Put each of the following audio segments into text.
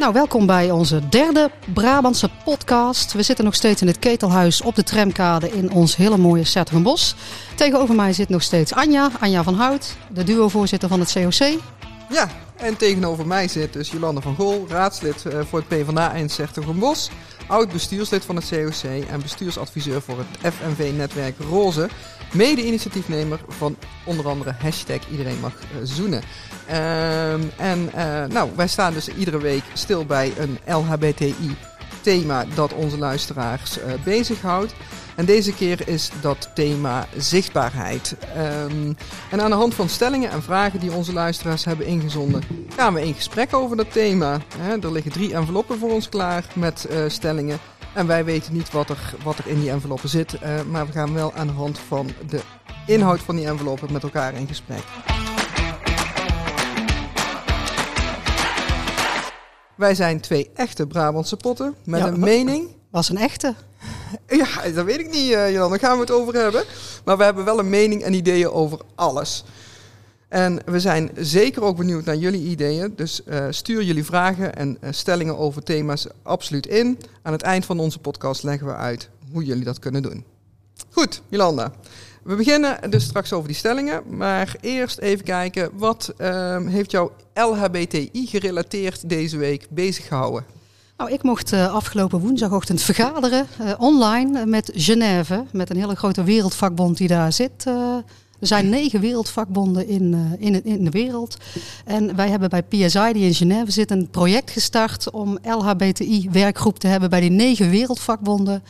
Nou, welkom bij onze derde Brabantse podcast. We zitten nog steeds in het ketelhuis op de tramkade in ons hele mooie Sertogenbos. Tegenover mij zit nog steeds Anja, Anja van Hout, de duo-voorzitter van het COC. Ja, en tegenover mij zit dus Jolande van Gool, raadslid eh, voor het PvdA in Sertogenbos, oud bestuurslid van het COC en bestuursadviseur voor het FNV-netwerk Roze, mede-initiatiefnemer van onder andere hashtag Iedereen mag eh, zoenen. Ehm, en uh, nou, wij staan dus iedere week stil bij een LHBTI thema dat onze luisteraars uh, bezighoudt. En deze keer is dat thema zichtbaarheid. Um, en aan de hand van stellingen en vragen die onze luisteraars hebben ingezonden, gaan we in gesprek over dat thema. He, er liggen drie enveloppen voor ons klaar met stellingen. En wij weten niet wat er, wat er in die enveloppen zit, uh, maar we gaan wel aan de hand van de inhoud van die enveloppen met elkaar in gesprek. Wij zijn twee echte Brabantse potten met Ja, een mening. Was een echte. Ja, dat weet ik niet, uh, Jan. Daar gaan we het over hebben. Maar we hebben wel een mening en ideeën over alles. En we zijn zeker ook benieuwd naar jullie ideeën. Dus eh, stuur jullie vragen en eh, stellingen over thema's absoluut in. Aan het eind van onze podcast leggen we uit hoe jullie dat kunnen doen. Goed, Jolanda. We beginnen dus straks over die stellingen. Maar eerst even kijken. Wat ehm, heeft jou LHBTI gerelateerd deze week bezig gehouden? Nou, ik mocht eh, afgelopen woensdagochtend vergaderen online met Genève, met een hele grote wereldvakbond die daar zit. Er zijn negen wereldvakbonden in, eh, in, in de wereld. En wij hebben bij PSI, die in Genève zit, een project gestart om LHBTI-werkgroep te hebben bij die negen wereldvakbonden.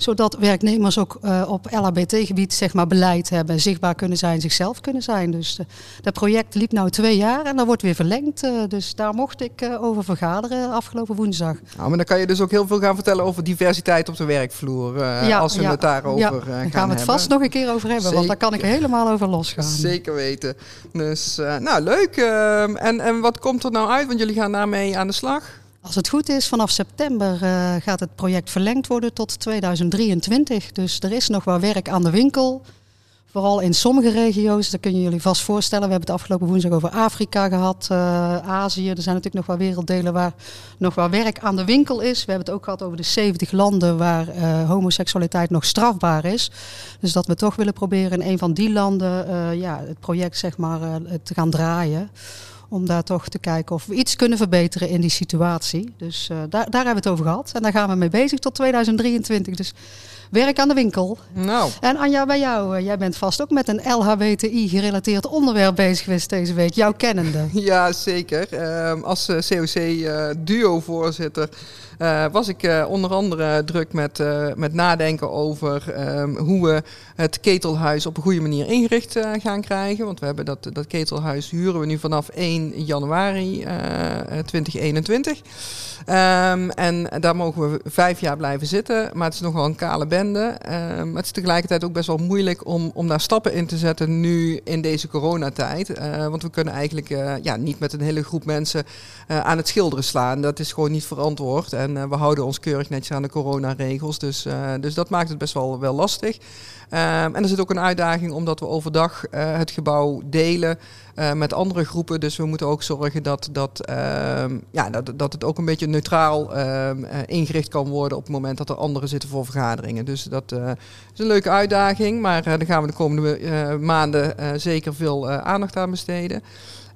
Zodat werknemers ook eh, op LHBT-gebied zeg maar, beleid hebben, zichtbaar kunnen zijn, zichzelf kunnen zijn. Dus dat project liep nu twee jaar en dat wordt weer verlengd. eh, dus daar mocht ik eh, over vergaderen afgelopen woensdag. Nou, maar dan kan je dus ook heel veel gaan vertellen over diversiteit op de werkvloer. als we het daarover ja, daar gaan gaan we het hebben. vast nog een keer over hebben, want daar kan ik helemaal over losgaan. Zeker weten. Dus, nou, leuk. ehm, en, en wat komt er nou uit? Want jullie gaan daarmee aan de slag. Als het goed is, vanaf september eh, gaat het project verlengd worden tot 2023. Dus er is nog wel werk aan de winkel. Vooral in sommige regio's, dat kun je jullie vast voorstellen. We hebben het afgelopen woensdag over Afrika gehad, eh, Azië. Er zijn natuurlijk nog wel werelddelen waar nog wel werk aan de winkel is. We hebben het ook gehad over de 70 landen waar eh, homoseksualiteit nog strafbaar is. Dus dat we toch willen proberen in een van die landen ja, het project zeg maar, te gaan draaien. Om daar toch te kijken of we iets kunnen verbeteren in die situatie. Dus eh, daar, daar hebben we het over gehad. En daar gaan we mee bezig tot 2023. Dus werk aan de winkel. Nou, En Anja, bij jou, eh, jij bent vast ook met een LHBTI-gerelateerd onderwerp bezig geweest deze week. Jouw kennende. ja, zeker. Ehm, als eh, COC-duo-voorzitter eh, was ik eh, onder andere druk met, eh, met nadenken over ehm, hoe we het ketelhuis op een goede manier ingericht gaan krijgen. Want we hebben dat, dat ketelhuis huren we nu vanaf 1 januari eh, eh, 2021. Ehm, en daar mogen we vijf jaar blijven zitten. Maar het is nogal een kale bende. Maar het is tegelijkertijd ook best wel moeilijk om, om daar stappen in te zetten nu in deze coronatijd. Eh, want we kunnen eigenlijk eh, ja, niet met een hele groep mensen eh, aan het schilderen slaan. Dat is gewoon niet verantwoord. En we houden ons keurig netjes aan de coronaregels. Dus, dus dat maakt het best wel, wel lastig. Ehm, en er zit ook een uitdaging omdat we overdag eh, het gebouw delen eh, met andere groepen. Dus we moeten ook zorgen dat, dat, ehm, ja, dat, dat het ook een beetje neutraal ehm, eh, ingericht kan worden op het moment dat er anderen zitten voor vergaderingen. Dus dat is een leuke uitdaging. Maar daar gaan we de komende maanden zeker veel aandacht aan besteden.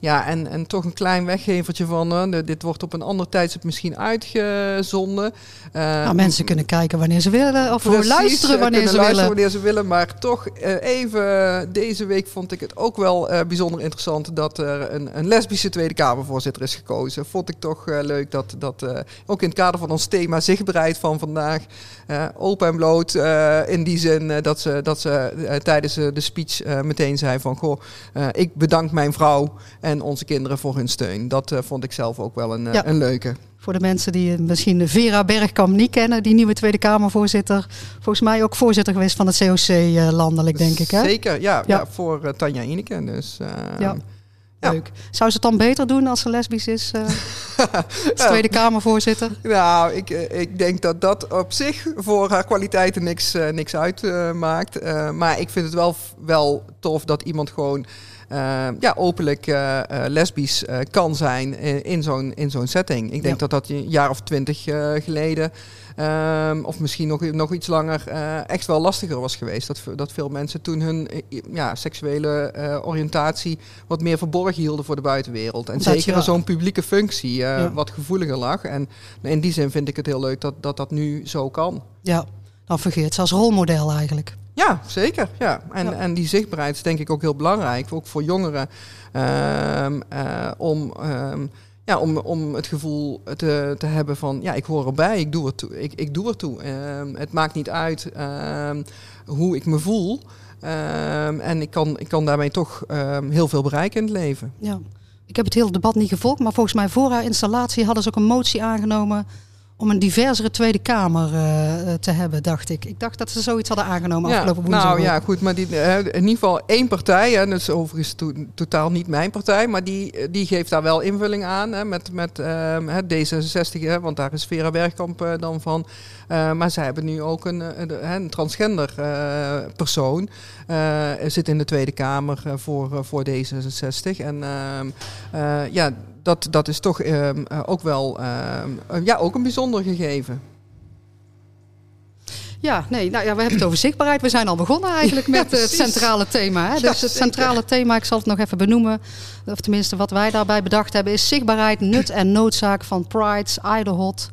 Ja, en, en toch een klein weggevertje van, dit wordt op een ander tijdstip misschien uitgezonden. Eh, Nou, mensen kunnen kijken wanneer ze willen. Of Precies, luisteren eh, wanneer kunnen ze luisteren willen. wanneer ze willen. Maar toch eh, even, deze week vond ik het ook wel bijzonder interessant dat er een, een lesbische Tweede Kamervoorzitter is gekozen. Vond ik toch leuk dat, dat ook in het kader van ons thema zichtbaarheid van vandaag, open en bloot, in die zin dat ze, dat ze tijdens de speech meteen zei van, goh, ik bedank mijn vrouw en onze kinderen voor hun steun. Dat eh, vond ik zelf ook wel een, eh, Ja. een leuke. Voor de mensen die eh, misschien Vera Bergkamp niet kennen, die nieuwe Tweede Kamervoorzitter. Volgens mij ook voorzitter geweest van het COC landelijk, denk ik. Hè? Zeker, ja, Ja. ja. voor Tanja Ineke. Dus, eh, Ja. Leuk. Zou ze het dan beter doen als ze lesbisch is? als Tweede Kamervoorzitter? Nou, ik, ik denk dat dat op zich voor haar kwaliteiten niks, niks uitmaakt. maar ik vind het wel, wel tof dat iemand gewoon ja, openlijk lesbisch kan zijn in, zo'n in zo'n setting. Ik denk dat dat een jaar of twintig geleden Ehm, of misschien nog, nog iets langer, echt wel lastiger was geweest. Dat, dat veel mensen toen hun eh, ja, seksuele oriëntatie wat meer verborgen hielden voor de buitenwereld. En zeker zo'n publieke functie wat gevoeliger lag. En in die zin vind ik het heel leuk dat dat, dat nu zo kan. Ja, dan vergeet ze als rolmodel eigenlijk. Ja, zeker. Ja. En, en die zichtbaarheid is denk ik ook heel belangrijk, ook voor jongeren, um, om um, ja, om, om het gevoel te, te hebben van ja, ik hoor erbij, ik doe er toe. Ik, ik doe er toe. Uh, het maakt niet uit hoe ik me voel. En ik kan, ik kan daarmee toch ehm, heel veel bereiken in het leven. Ja. Ik heb het hele debat niet gevolgd, maar volgens mij voor haar installatie hadden ze ook een motie aangenomen om een diversere Tweede Kamer uh, te hebben, dacht ik. Ik dacht dat ze zoiets hadden aangenomen ja, afgelopen woensdag. Nou ja, goed, maar die, uh, in ieder geval één partij, hè, dat is overigens to totaal niet mijn partij, maar die, die geeft daar wel invulling aan hè, met, met uh, D66, hè, want daar is Vera Bergkamp dan van. maar zij hebben nu ook een, een transgender persoon, zit in de Tweede Kamer voor, voor D66. En ehm, ja dat, dat is toch ehm, eh, ook wel ehm, eh, ja, ook een bijzonder gegeven. Ja, nee, nou ja, we hebben het over zichtbaarheid. We zijn al begonnen eigenlijk met het centrale thema. Hè? Dus het centrale thema, ik zal het nog even benoemen. Of tenminste, wat wij daarbij bedacht hebben, is zichtbaarheid, nut en noodzaak van Prides, Idlehot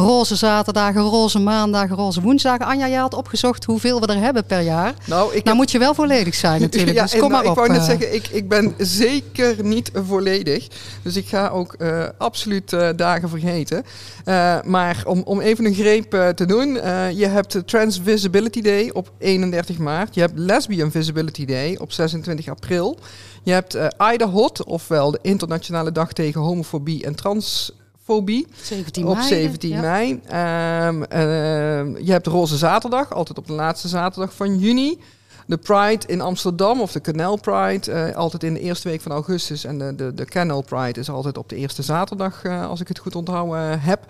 roze zaterdagen, roze maandagen, roze woensdagen. Anja, jij had opgezocht hoeveel we er hebben per jaar. Nou, ik nou moet je wel volledig zijn natuurlijk. ja, dus kom maar nou, op. Ik wou net eh. zeggen, ik, ik ben zeker niet volledig. Dus ik ga ook uh, absoluut uh, dagen vergeten. maar om, om even een greep te doen. je hebt Trans Visibility Day op 31 maart. Je hebt Lesbian Visibility Day op 26 april. Je hebt uh, Ida Hot, ofwel de Internationale Dag tegen Homofobie en Trans 17 op 17 mei. Um, je hebt Roze Zaterdag, altijd op de laatste zaterdag van juni. De Pride in Amsterdam, of de Canal Pride, uh, altijd in de eerste week van augustus. En de, de, de Canal Pride is altijd op de eerste zaterdag, uh, als ik het goed onthouden heb.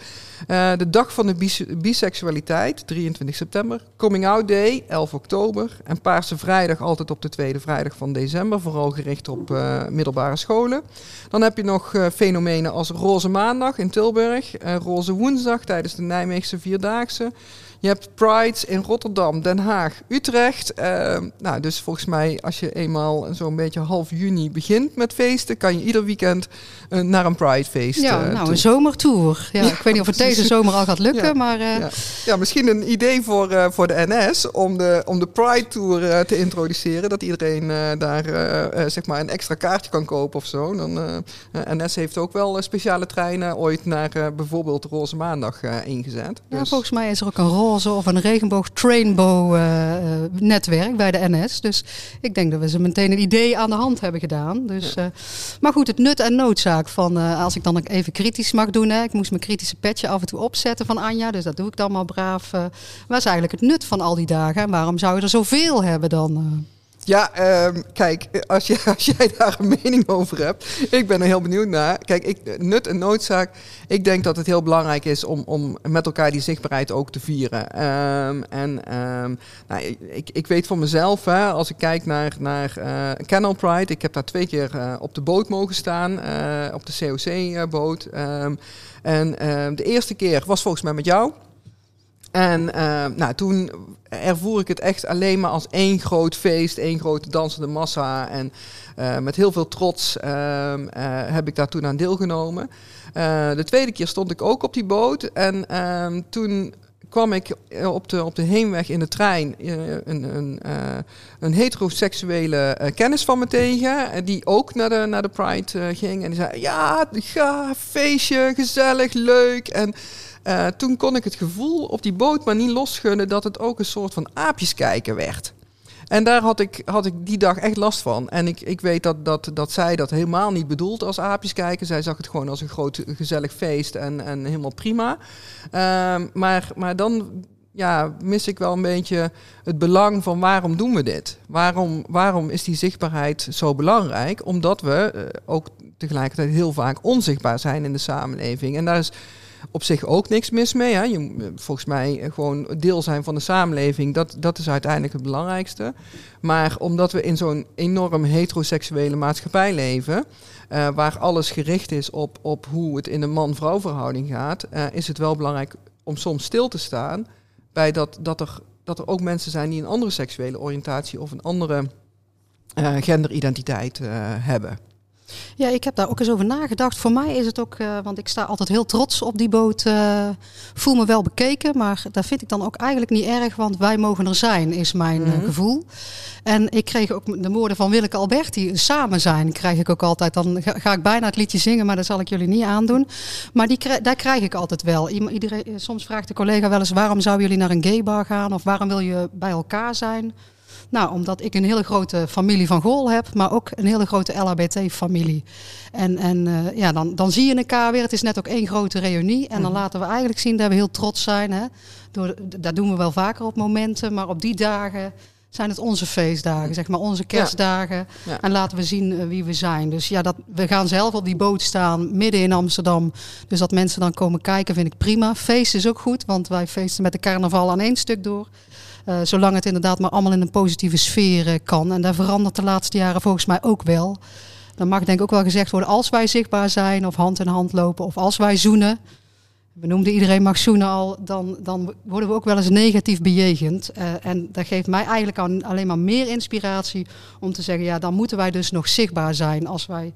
Uh, de Dag van de bis Biseksualiteit, 23 september. Coming Out Day, 11 oktober. En Paarse Vrijdag, altijd op de tweede vrijdag van december. Vooral gericht op middelbare scholen. Dan heb je nog fenomenen als Roze Maandag in Tilburg. Roze Woensdag tijdens de Nijmeegse Vierdaagse. Je hebt Prides in Rotterdam, Den Haag, Utrecht. Uh, nou, dus volgens mij, als je eenmaal zo'n beetje half juni begint met feesten, kan je ieder weekend uh, naar een Pride-feest. Ja, uh, nou, een zomertour. Ja, ik weet niet of het deze zomer al gaat lukken, maar. Ja. ja. misschien een idee voor, voor de NS om de, om de Pride-tour te introduceren. Dat iedereen daar zeg maar een extra kaartje kan kopen of zo. Dan, NS heeft ook wel speciale treinen ooit naar bijvoorbeeld Roze Maandag ingezet. Ja, dus- volgens mij is er ook een rol of een regenboog trainbow uh, netwerk bij de NS. Dus ik denk dat we ze meteen een idee aan de hand hebben gedaan. Dus, uh, maar goed, het nut en noodzaak van, als ik dan ook even kritisch mag doen. Hè, ik moest mijn kritische petje af en toe opzetten van Anja, dus dat doe ik dan maar braaf. wat is eigenlijk het nut van al die dagen en waarom zou je er zoveel hebben dan? Ja, um, kijk, als, als jij daar een mening over hebt, ik ben er heel benieuwd naar. Kijk, ik, nut en noodzaak, ik denk dat het heel belangrijk is om, om met elkaar die zichtbaarheid ook te vieren. Um, en um, nou, ik, ik weet van mezelf, hè, als ik kijk naar, naar uh, Canal Pride, ik heb daar twee keer uh, op de boot mogen staan, uh, op de COC-boot. en de eerste keer was volgens mij met jou. En uh, nou, toen ervoer ik het echt alleen maar als één groot feest, één grote dansende massa. En uh, met heel veel trots uh, heb ik daar toen aan deelgenomen. de tweede keer stond ik ook op die boot. En ehm, toen kwam ik op de, op de heenweg in de trein een, een, een heteroseksuele kennis van me tegen. Die ook naar de, naar de Pride ging. En die zei, ja, ga, feestje, gezellig, leuk. En... Uh, toen kon ik het gevoel op die boot maar niet losgunnen dat het ook een soort van aapjes kijken werd. En daar had ik, had ik die dag echt last van. En ik, ik weet dat, dat, dat zij dat helemaal niet bedoelt als aapjes kijken. Zij zag het gewoon als een groot gezellig feest en, en helemaal prima. Uh, maar, maar dan ja, mis ik wel een beetje het belang van waarom doen we dit? Waarom, waarom is die zichtbaarheid zo belangrijk? Omdat we uh, ook tegelijkertijd heel vaak onzichtbaar zijn in de samenleving. En daar is op zich ook niks mis mee. Hè? Je, volgens mij gewoon deel zijn van de samenleving, dat, dat is uiteindelijk het belangrijkste. Maar omdat we in zo'n enorm heteroseksuele maatschappij leven, uh, waar alles gericht is op, op hoe het in een man-vrouw verhouding gaat, is het wel belangrijk om soms stil te staan bij dat, dat, er, dat er ook mensen zijn die een andere seksuele oriëntatie of een andere genderidentiteit hebben. Ja, ik heb daar ook eens over nagedacht. Voor mij is het ook, uh, want ik sta altijd heel trots op die boot. Uh, voel me wel bekeken, maar dat vind ik dan ook eigenlijk niet erg, want wij mogen er zijn, is mijn mm -hmm. uh, gevoel. En ik kreeg ook de woorden van Willeke Alberti, samen zijn, krijg ik ook altijd. Dan ga, ga, ik bijna het liedje zingen, maar dat zal ik jullie niet aandoen. Maar die, daar krijg ik altijd wel. Iedereen, soms vraagt de collega wel eens, waarom zouden jullie naar een gaybar gaan? Of waarom wil je bij elkaar zijn? Nou, omdat ik een hele grote familie van Gool heb, maar ook een hele grote LHBT-familie. En, en uh, ja, dan, dan zie je elkaar weer. Het is net ook één grote reunie. En dan laten we eigenlijk zien dat we heel trots zijn. Hè? Door, dat doen we wel vaker op momenten, maar op die dagen zijn het onze feestdagen, zeg maar onze kerstdagen. Ja. Ja. En laten we zien uh, wie we zijn. Dus ja, dat, we gaan zelf op die boot staan, midden in Amsterdam. Dus dat mensen dan komen kijken, vind ik prima. Feest is ook goed, want wij feesten met de carnaval aan één stuk door. Uh, zolang het inderdaad maar allemaal in een positieve sfeer uh, kan. En dat verandert de laatste jaren volgens mij ook wel. Dan mag denk ik ook wel gezegd worden, als wij zichtbaar zijn of hand in hand lopen of als wij zoenen. We noemden iedereen mag zoenen al, dan, dan worden we ook wel eens negatief bejegend. Uh, en dat geeft mij eigenlijk aan, alleen maar meer inspiratie om te zeggen, ja, dan moeten wij dus nog zichtbaar zijn als wij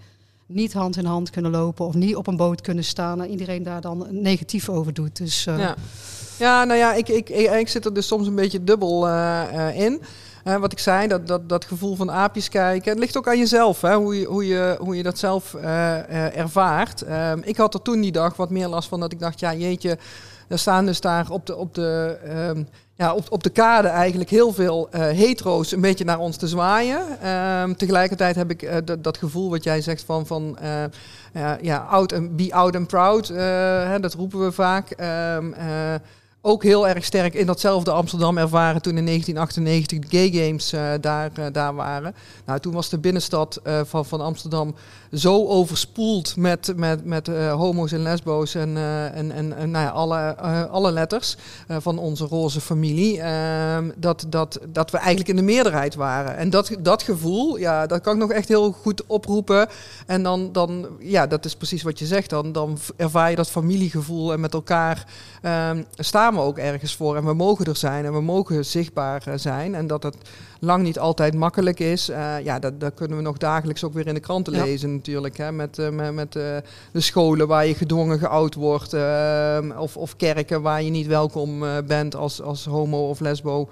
niet hand in hand kunnen lopen of niet op een boot kunnen staan en iedereen daar dan negatief over doet. Dus, ja. Ja, nou ja, ik, ik, ik, zit er dus soms een beetje dubbel uh, uh, in. Wat ik zei, dat, dat, dat gevoel van aapjes kijken. Het ligt ook aan jezelf, hè, hoe, je, hoe, je, hoe je dat zelf ervaart. Ehm, ik had er toen die dag wat meer last van dat ik dacht, ja jeetje, er staan dus daar op de, op de, um, ja, op, op de kade eigenlijk heel veel hetero's een beetje naar ons te zwaaien. Um, tegelijkertijd heb ik dat gevoel wat jij zegt van, van ja, out and, be out and proud. Hè, dat roepen we vaak ook heel erg sterk in datzelfde Amsterdam ervaren toen in 1998 de Gay Games uh, daar, uh, daar waren. Nou, toen was de binnenstad uh, van, van Amsterdam zo overspoeld met, met, met homo's en lesbo's en, en, en, en nou ja, alle, alle letters van onze roze familie, ehm, dat, dat, dat we eigenlijk in de meerderheid waren. En dat, dat gevoel, ja, dat kan ik nog echt heel goed oproepen. En dan, dan ja, dat is precies wat je zegt, dan, dan ervaar je dat familiegevoel en met elkaar um, staan we ook ergens voor. En we mogen er zijn en we mogen zichtbaar zijn. En dat het lang niet altijd makkelijk is. Uh, ja, dat, dat, kunnen we nog dagelijks ook weer in de kranten ja. lezen natuurlijk. Hè, met uh, met, met de scholen waar je gedwongen geout wordt. Ehm, of, of kerken waar je niet welkom bent als, als homo of lesbo.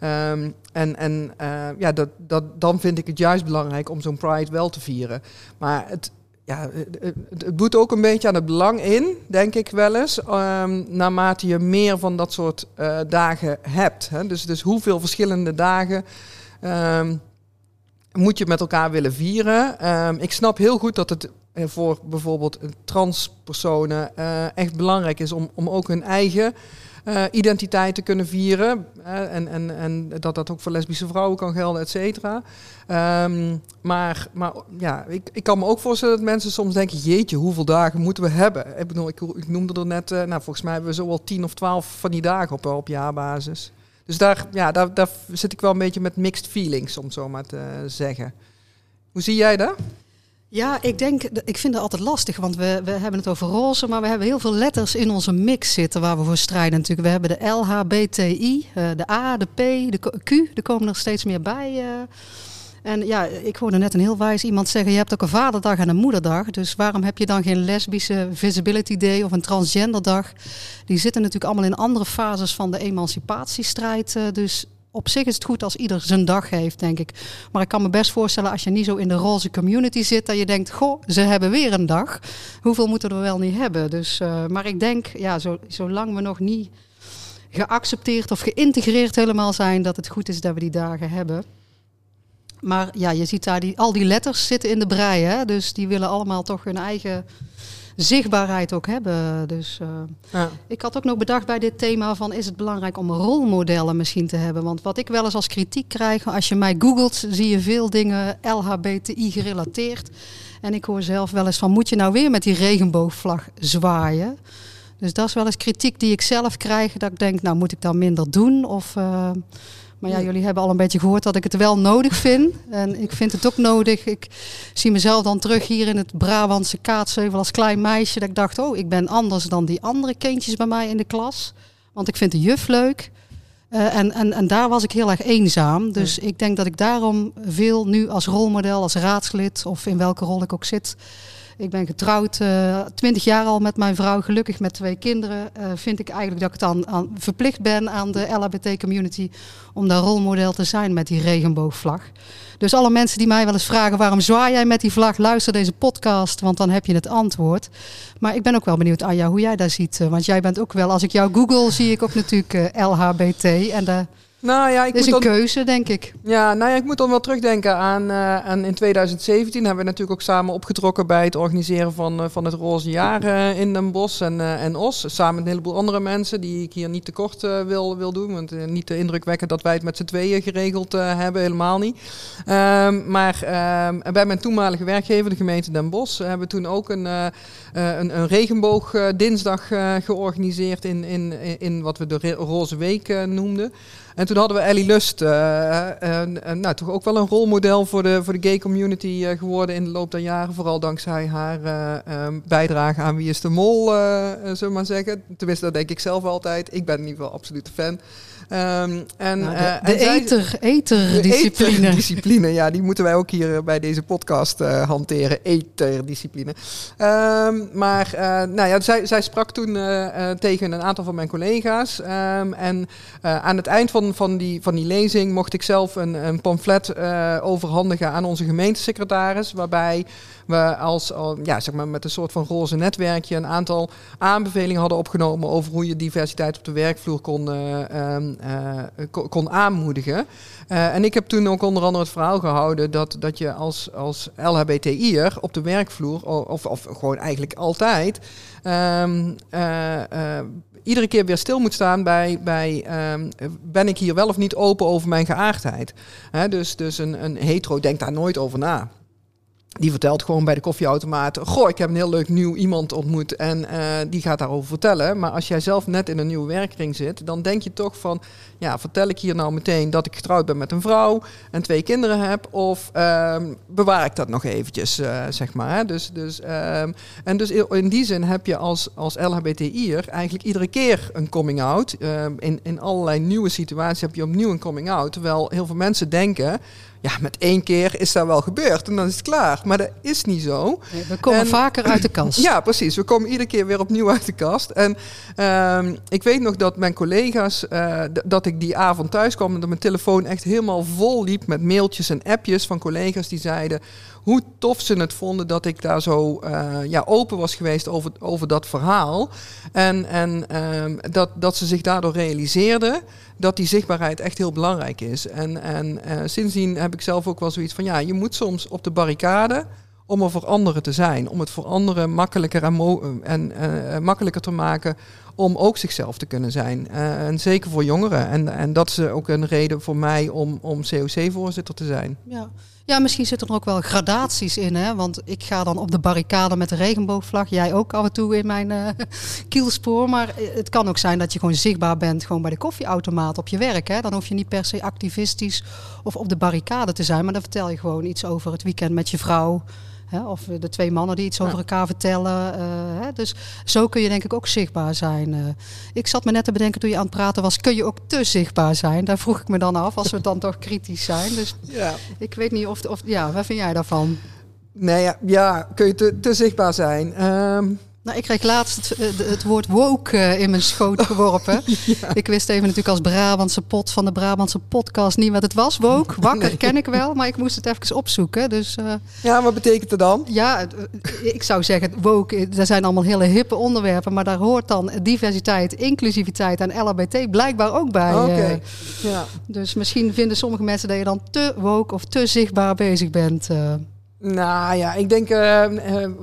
Um, en en ja, dat, dat, dan vind ik het juist belangrijk om zo'n Pride wel te vieren. Maar het, ja, het, boet ook een beetje aan het belang in, denk ik wel eens. Um, naarmate je meer van dat soort uh, dagen hebt. Hè. Dus, dus hoeveel verschillende dagen um, moet je met elkaar willen vieren. Um, ik snap heel goed dat het voor bijvoorbeeld transpersonen uh, echt belangrijk is om, om ook hun eigen uh, identiteit te kunnen vieren. En, en, en dat dat ook voor lesbische vrouwen kan gelden, et cetera. Um, maar maar ja, ik, ik kan me ook voorstellen dat mensen soms denken... jeetje, hoeveel dagen moeten we hebben? Ik bedoel, ik, ik noemde er net... Uh, nou, volgens mij hebben we zo wel tien of twaalf van die dagen op, op jaarbasis. Dus daar, ja, daar, daar zit ik wel een beetje met mixed feelings, om zo maar te zeggen. Hoe zie jij dat? Ja, ik denk, ik vind het altijd lastig, want we, we hebben het over roze, maar we hebben heel veel letters in onze mix zitten waar we voor strijden natuurlijk. We hebben de LHBTI, de A, de P, de Q, er komen er steeds meer bij. En ja, ik hoorde net een heel wijs iemand zeggen, je hebt ook een vaderdag en een moederdag, dus waarom heb je dan geen lesbische visibility day of een transgenderdag? Die zitten natuurlijk allemaal in andere fases van de emancipatiestrijd, dus op zich is het goed als ieder zijn dag heeft, denk ik. Maar ik kan me best voorstellen als je niet zo in de roze community zit, dat je denkt, goh, ze hebben weer een dag. Hoeveel moeten we wel niet hebben? Dus, uh, maar ik denk, ja, zo, zolang we nog niet geaccepteerd of geïntegreerd helemaal zijn, dat het goed is dat we die dagen hebben. Maar ja, je ziet daar die, al die letters zitten in de brei, hè? dus die willen allemaal toch hun eigen zichtbaarheid ook hebben. Dus uh, ja. ik had ook nog bedacht bij dit thema van is het belangrijk om rolmodellen misschien te hebben. Want wat ik wel eens als kritiek krijg, als je mij googelt, zie je veel dingen LHBTI gerelateerd. En ik hoor zelf wel eens van moet je nou weer met die regenboogvlag zwaaien? Dus dat is wel eens kritiek die ik zelf krijg. Dat ik denk, nou moet ik dan minder doen? Of, uh, maar ja, jullie hebben al een beetje gehoord dat ik het wel nodig vind. En ik vind het ook nodig. Ik zie mezelf dan terug hier in het Brabantse Kaatsheuvel als klein meisje. Dat ik dacht, oh, ik ben anders dan die andere kindjes bij mij in de klas. Want ik vind de juf leuk. Uh, en, en, en daar was ik heel erg eenzaam. Dus ik denk dat ik daarom veel nu als rolmodel, als raadslid of in welke rol ik ook zit. Ik ben getrouwd, uh, twintig jaar al met mijn vrouw, gelukkig met twee kinderen. Uh, vind ik eigenlijk dat ik dan verplicht ben aan de LHBT-community om daar rolmodel te zijn met die regenboogvlag. Dus alle mensen die mij wel eens vragen waarom zwaai jij met die vlag, luister deze podcast, want dan heb je het antwoord. Maar ik ben ook wel benieuwd, Anja, hoe jij daar ziet. Want jij bent ook wel, als ik jou google, zie ik ook natuurlijk LHBT. En de nou ja, ik is een keuze, denk ik. Ja, nou ja, ik moet dan wel terugdenken aan, uh, aan in 2017 hebben we natuurlijk ook samen opgetrokken bij het organiseren van, uh, van het Roze Jaar uh, in Den Bosch en, en Os. Samen met een heleboel andere mensen die ik hier niet tekort wil, wil doen. Want niet de indruk wekken dat wij het met z'n tweeën geregeld hebben, helemaal niet. Um, maar um, bij mijn toenmalige werkgever, de gemeente Den Bosch, hebben we toen ook een, een, een regenboogdinsdag georganiseerd in, in, in wat we de Roze Week noemden. En toen hadden we Ellie Lust, uh, nou, toch ook wel een rolmodel voor de, voor de gay community uh, geworden in de loop der jaren. Vooral dankzij haar um, bijdrage aan Wie is de Mol, zullen we maar zeggen. Tenminste, dat denk ik zelf altijd. Ik ben in ieder geval absoluut fan. Um, en, nou, de, uh, de eterdiscipline. discipline, ja, die moeten wij ook hier bij deze podcast uh, hanteren. Eterdiscipline. Um, maar uh, nou ja, zij, zij sprak toen tegen een aantal van mijn collega's. Um, en aan het eind van, van, die, van die lezing mocht ik zelf een, een pamflet overhandigen aan onze gemeentesecretaris. Waarbij we als, ja, zeg maar met een soort van roze netwerkje een aantal aanbevelingen hadden opgenomen over hoe je diversiteit op de werkvloer kon, uh, uh, kon aanmoedigen. Uh, en ik heb toen ook onder andere het verhaal gehouden dat, dat je als, als LHBTI'er op de werkvloer, of, of gewoon eigenlijk altijd, um, iedere keer weer stil moet staan bij, bij um, ben ik hier wel of niet open over mijn geaardheid. He, dus dus een, een hetero denkt daar nooit over na. Die vertelt gewoon bij de koffieautomaat: Goh, ik heb een heel leuk nieuw iemand ontmoet en uh, die gaat daarover vertellen. Maar als jij zelf net in een nieuwe werkring zit, dan denk je toch van: Ja, vertel ik hier nou meteen dat ik getrouwd ben met een vrouw en twee kinderen heb? Of uh, bewaar ik dat nog eventjes, uh, zeg maar. Dus, dus, ehm, en dus in die zin heb je als, als LHBTI'er eigenlijk iedere keer een coming out. Ehm, in, in allerlei nieuwe situaties heb je opnieuw een coming out. Terwijl heel veel mensen denken ja, met één keer is dat wel gebeurd en dan is het klaar. Maar dat is niet zo. Nee, we komen vaker uit de kast. Ja, precies. We komen iedere keer weer opnieuw uit de kast. En uh, ik weet nog dat mijn collega's, uh, dat ik die avond thuis kwam en dat mijn telefoon echt helemaal vol liep met mailtjes en appjes van collega's die zeiden hoe tof ze het vonden dat ik daar zo uh, ja, open was geweest over, over dat verhaal. En, en uh, dat, dat ze zich daardoor realiseerden dat die zichtbaarheid echt heel belangrijk is. En, en uh, sindsdien heb ik zelf ook wel zoiets van, ja, je moet soms op de barricade om er voor anderen te zijn. Om het voor anderen makkelijker, en, uh, makkelijker te maken om ook zichzelf te kunnen zijn. En zeker voor jongeren. En, en dat is ook een reden voor mij om, om COC-voorzitter te zijn. Ja. Ja, misschien zitten er ook wel gradaties in. Hè? Want ik ga dan op de barricade met de regenboogvlag. Jij ook af en toe in mijn uh, kielspoor. Maar het kan ook zijn dat je gewoon zichtbaar bent gewoon bij de koffieautomaat op je werk. Hè? Dan hoef je niet per se activistisch of op de barricade te zijn. Maar dan vertel je gewoon iets over het weekend met je vrouw. Hè, of de twee mannen die iets over elkaar vertellen. Uh, hè, dus zo kun je denk ik ook zichtbaar zijn. Uh, ik zat me net te bedenken toen je aan het praten was, kun je ook te zichtbaar zijn? Daar vroeg ik me dan af, als we dan toch kritisch zijn. Dus ja. ik weet niet of, of, ja, wat vind jij daarvan? Nee, ja, ja kun je te, te zichtbaar zijn? Um, nou, ik kreeg laatst het, eh, het woord woke eh, in mijn schoot geworpen. Ik wist even natuurlijk als Brabantse pot van de Brabantse podcast niet wat het was. Woke, wakker ken ik wel, maar ik moest het even opzoeken. Dus, uh, ja, wat betekent het dan? Ja, ik zou zeggen, woke, daar zijn allemaal hele hippe onderwerpen. Maar daar hoort dan diversiteit, inclusiviteit en LHBT blijkbaar ook bij. Oké, ja. Dus misschien vinden sommige mensen dat je dan te woke of te zichtbaar bezig bent. Nou ja, ik denk uh,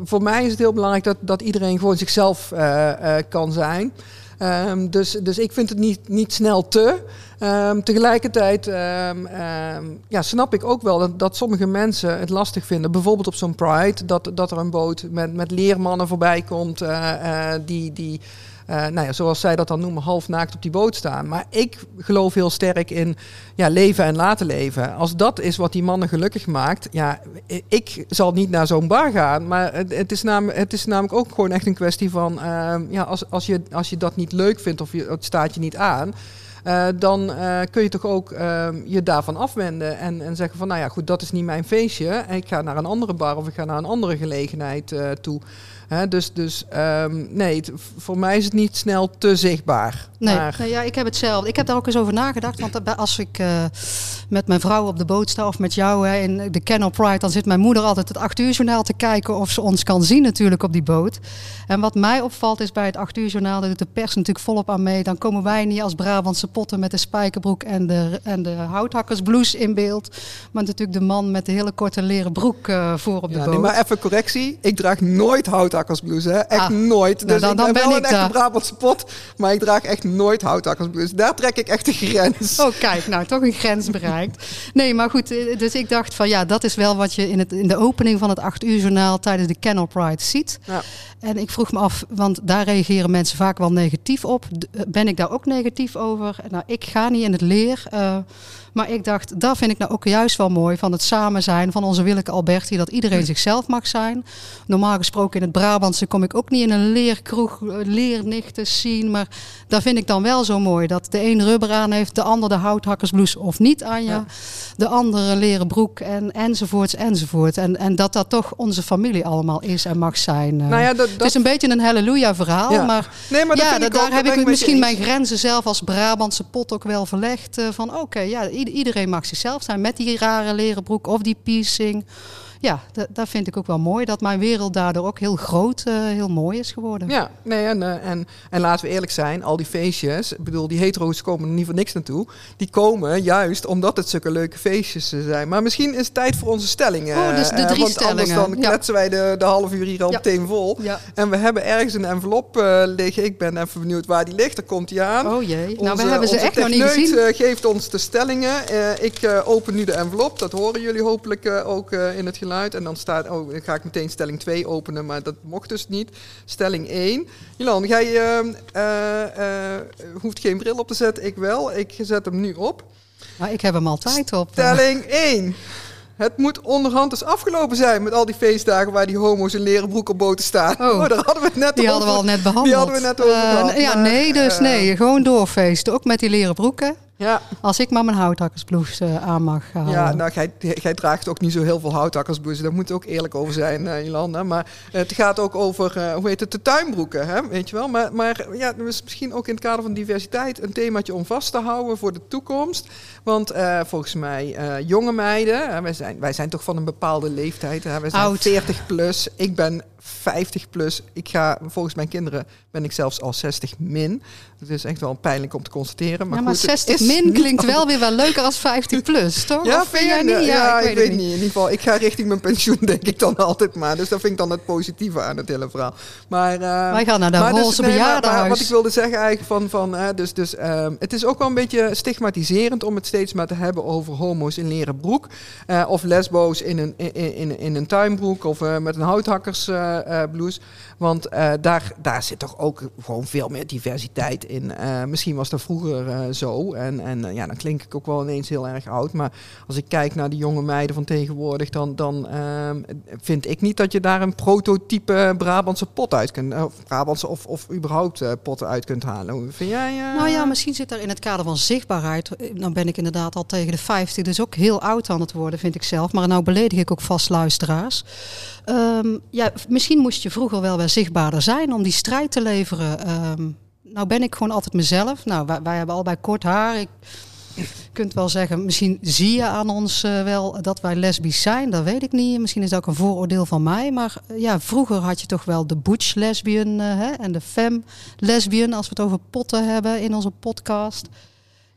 voor mij is het heel belangrijk dat, dat iedereen gewoon zichzelf uh, kan zijn. Um, dus, dus ik vind het niet, niet snel te. Um, tegelijkertijd um, ja, snap ik ook wel dat, dat sommige mensen het lastig vinden. Bijvoorbeeld op zo'n Pride, dat, dat er een boot met, met leermannen voorbij komt die. die uh, nou ja, zoals zij dat dan noemen, half naakt op die boot staan. Maar ik geloof heel sterk in ja, leven en laten leven. Als dat is wat die mannen gelukkig maakt, ja, ik zal niet naar zo'n bar gaan. Maar het, het, is namelijk, het is namelijk ook gewoon echt een kwestie van, uh, ja, als, als, je, als je dat niet leuk vindt of je, het staat je niet aan uh, dan uh, kun je toch ook uh, je daarvan afwenden en, en zeggen van nou ja goed, dat is niet mijn feestje. Ik ga naar een andere bar of ik ga naar een andere gelegenheid toe. Dus dus um, nee, het, voor mij is het niet snel te zichtbaar. Nee, maar... nee, ja, ik heb hetzelfde. Ik heb daar ook eens over nagedacht. Want als ik uh, met mijn vrouw op de boot sta of met jou hè, in de Canal Pride, dan zit mijn moeder altijd het 8 uur journaal te kijken of ze ons kan zien natuurlijk op die boot. En wat mij opvalt is bij het 8 uur journaal, daar doet de pers natuurlijk volop aan mee. Dan komen wij niet als Brabantse potten met de spijkerbroek en de, en de houthakkersblouse in beeld. Maar natuurlijk de man met de hele korte leren broek uh, voor op de ja, boot. Nee, maar even correctie. Ik draag nooit houthakkersblouse. Hè? Echt ah, nooit. Dus nou, dan, ik ben, wel ik een echte Brabantse pot, maar ik draag echt nooit houthakkersblouse. Daar trek ik echt de grens. Oh kijk, nou toch een grens bereikt. Nee, maar goed. eh, Dus ik dacht van ja, dat is wel wat je in, het, in de opening van het 8 uur journaal tijdens de Kennel Pride ziet. Ja. En ik vroeg me af, want daar reageren mensen vaak wel negatief op. Ben ik daar ook negatief over? Nou, ik ga niet in het leer. Uh, maar ik dacht, dat vind ik nou ook juist wel mooi van het samen zijn van onze Willeke Alberti. Dat iedereen zichzelf mag zijn. Normaal gesproken in het Brabantse kom ik ook niet in een leerkroeg, leernichten zien. Maar daar vind ik dan wel zo mooi. Dat de een rubber aan heeft, de ander de houthakkersblouse of niet aan je. Ja. De andere leren broek en, enzovoorts enzovoort. En, en dat dat toch onze familie allemaal is en mag zijn. Nou ja, dat, dat... Het is een beetje een halleluja verhaal. Ja. Maar, nee, maar ja, daar ook, heb ik misschien mijn grenzen zelf als Brabantse pot ook wel verlegd. Uh, van oké, okay, ja, iedereen mag zichzelf zijn met die rare leren broek of die piercing. Ja, dat vind ik ook wel mooi. Dat mijn wereld daardoor ook heel groot, uh, heel mooi is geworden. Ja, nee, en, uh, en, en laten we eerlijk zijn, al die feestjes, ik bedoel, die hetero's komen er niet voor niks naartoe. Die komen juist omdat het zulke leuke feestjes zijn. Maar misschien is het tijd voor onze stellingen. Oh, dus de drie want stellingen. Anders dan ja. kletsen wij de, de half uur hier al Ja. meteen vol. Ja. En we hebben ergens een envelop uh, liggen. Ik ben even benieuwd waar die ligt. Daar komt hij aan. Oh jee, nou we hebben ze echt nog niet gezien. eh, geeft ons de stellingen. Eh, ik eh, open nu de envelop. Dat horen jullie hopelijk eh, ook eh, in het geluid. En dan staat, oh, dan ga ik meteen stelling 2 openen, maar dat mocht dus niet. Stelling 1. Jolan, jij eh, eh, eh, hoeft geen bril op te zetten. Ik wel. Ik zet hem nu op. Maar ik heb hem altijd op. Stelling 1. Het moet onderhand dus afgelopen zijn met al die feestdagen waar die homo's in leren broek op boten staan. Oh. daar hadden we het net Die over. hadden we al net behandeld. Die hadden we net over Eh, gehad, ja, maar, nee, dus eh, nee. Gewoon doorfeesten. Ook met die leren broeken. Ja, Als ik maar mijn houthakkersblouse uh, aan mag halen. ja nou, jij, jij draagt ook niet zo heel veel houthakkersblouses. Daar moet ook eerlijk over zijn, uh, Jolanda. Maar het gaat ook over, uh, hoe heet het, de tuinbroeken, hè? weet je wel. Maar, maar ja, is misschien ook in het kader van diversiteit een themaatje om vast te houden voor de toekomst. Want volgens mij, jonge meiden, wij, zijn, wij zijn toch van een bepaalde leeftijd. Hè? Wij zijn Oud. 40 plus. Ik ben 50 plus. Ik ga, volgens mijn kinderen ben ik zelfs al 60 min. Het is echt wel pijnlijk om te constateren. Maar, ja, maar goed, het 60 is min niet klinkt wel weer wel leuker als 50 plus, toch? Ja, Of vind jij niet? Ja, ik, weet het niet. In ieder geval, ik ga richting mijn pensioen, denk ik dan altijd maar. Dus dat vind ik dan het positieve aan het hele verhaal. Maar, uh, Wij gaan naar de maar roze dus, nee, maar, bejaardenhuis. maar wat ik wilde zeggen eigenlijk van, van uh, dus, dus um, het is ook wel een beetje stigmatiserend om het steeds maar te hebben over homo's in leren broek. Uh, of lesbo's in een, in, in, in een tuinbroek of uh, met een houthakkersblouse. Want uh, daar, daar zit toch ook gewoon veel meer diversiteit in. Misschien was dat vroeger zo. En, en ja, dan klink ik ook wel ineens heel erg oud. Maar als ik kijk naar de jonge meiden van tegenwoordig, dan, dan vind ik niet dat je daar een prototype Brabantse pot uit kunt. Of Brabantse of, of überhaupt potten uit kunt halen. Hoe vind jij? Nou ja, misschien zit er in het kader van zichtbaarheid. Dan ben ik inderdaad al tegen de 50, dus ook heel oud aan het worden, vind ik zelf. Maar nou beledig ik ook vast luisteraars. Um, ja, misschien moest je vroeger wel weer zichtbaarder zijn om die strijd te leveren. Um, nou ben ik gewoon altijd mezelf. Nou, wij, wij hebben allebei kort haar. Ik, je kunt wel zeggen, misschien zie je aan ons uh, wel dat wij lesbisch zijn. Dat weet ik niet. Misschien is dat ook een vooroordeel van mij. Maar uh, ja, vroeger had je toch wel de butch lesbian uh, hè, en de femme lesbian. Als we het over potten hebben in onze podcast.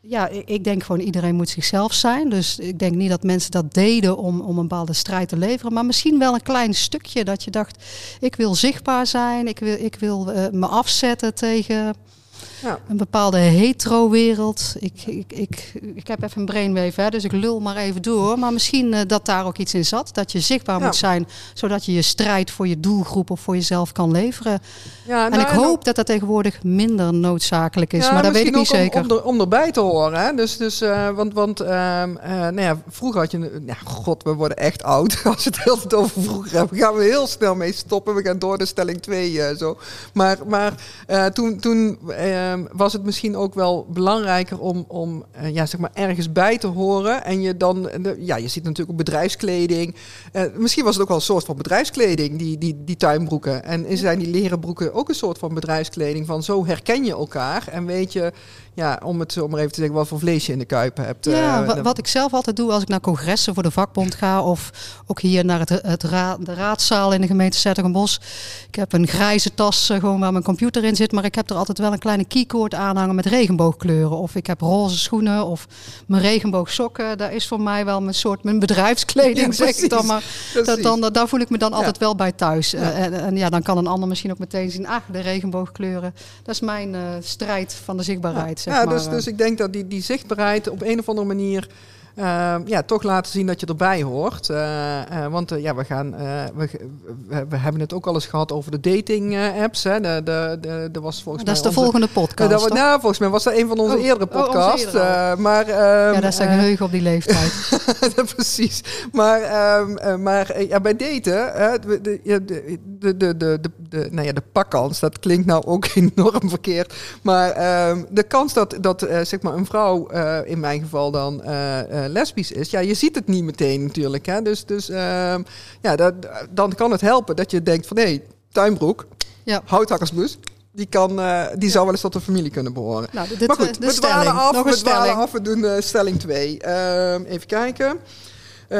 Ja, ik denk gewoon iedereen moet zichzelf zijn. Dus ik denk niet dat mensen dat deden om, om een bepaalde strijd te leveren. Maar misschien wel een klein stukje dat je dacht, ik wil zichtbaar zijn. Ik wil, ik wil uh, me afzetten tegen ja. een bepaalde hetero-wereld. Ik, ik, ik, ik heb even een brainwave, hè, dus ik lul maar even door. Maar misschien uh, dat daar ook iets in zat. Dat je zichtbaar moet zijn, zodat je je strijd voor je doelgroep of voor jezelf kan leveren. Ja, en ik nou, hoop dat dat tegenwoordig minder noodzakelijk is, maar dat weet ik niet zeker. Om, om, erbij te horen, hè? Dus, dus, uh, want, want uh, nou ja, vroeger had je, ja, god, we worden echt oud als je het heel over vroeger hebben. Gaan we heel snel mee stoppen. We gaan door de stelling 2 zo. Maar, maar toen, toen ehm, was het misschien ook wel belangrijker om, om ja, zeg maar ergens bij te horen. En je dan, ja, je ziet natuurlijk ook bedrijfskleding. misschien was het ook wel een soort van bedrijfskleding, die, die, die tuinbroeken. En zijn die leren broeken ook een soort van bedrijfskleding. Van zo herken je elkaar en weet je ja, om het om maar even te zeggen, wat voor vlees je in de kuip hebt. Ja, uh, wat ik zelf altijd doe als ik naar congressen voor de vakbond ga, of ook hier naar het, het de raadzaal in de gemeente Zettergenbos. Ik heb een grijze tas uh, gewoon waar mijn computer in zit, maar ik heb er altijd wel een kleine keycord aanhangen met regenboogkleuren. Of ik heb roze schoenen of mijn regenboogsokken. Daar is voor mij wel mijn soort mijn bedrijfskleding, zeg ik dan maar. Dat, dan, daar voel ik me dan altijd wel bij thuis. Ja. Uh, en, en, ja, dan kan een ander misschien ook meteen zien, ah, de regenboogkleuren. Dat is mijn strijd van de zichtbaarheid ja, dus, dus ik denk dat die, die zichtbaarheid op een of andere manier ja, toch laten zien dat je erbij hoort. Uh, uh, want ja, we, gaan, we, we, hebben het ook al eens gehad over de dating apps. Hè. De, de, de, de was volgens dat mij is de volgende podcast. Dat, nou, volgens mij was dat een van onze oh, eerdere oh, podcasts. Oh, maar, um, ja, dat is een geheugen op die leeftijd. Precies. Maar, um, maar ja, bij daten, de, de, de, de, de, de, de, nou ja, de pakkans, dat klinkt nou ook enorm verkeerd. Maar um, de kans dat, dat zeg maar een vrouw, in mijn geval dan uh, lesbisch is, ja, je ziet het niet meteen natuurlijk. Hè? Dus, dus uh, ja, dat, dan kan het helpen dat je denkt van hé, hey, tuinbroek, ja. houthakkersbus. Die, kan, uh, die zou wel eens tot de familie kunnen behoren. Nou, dit, maar goed, we dwalen af, Nog we dwalen af. We doen uh, stelling 2. Ehm, even kijken.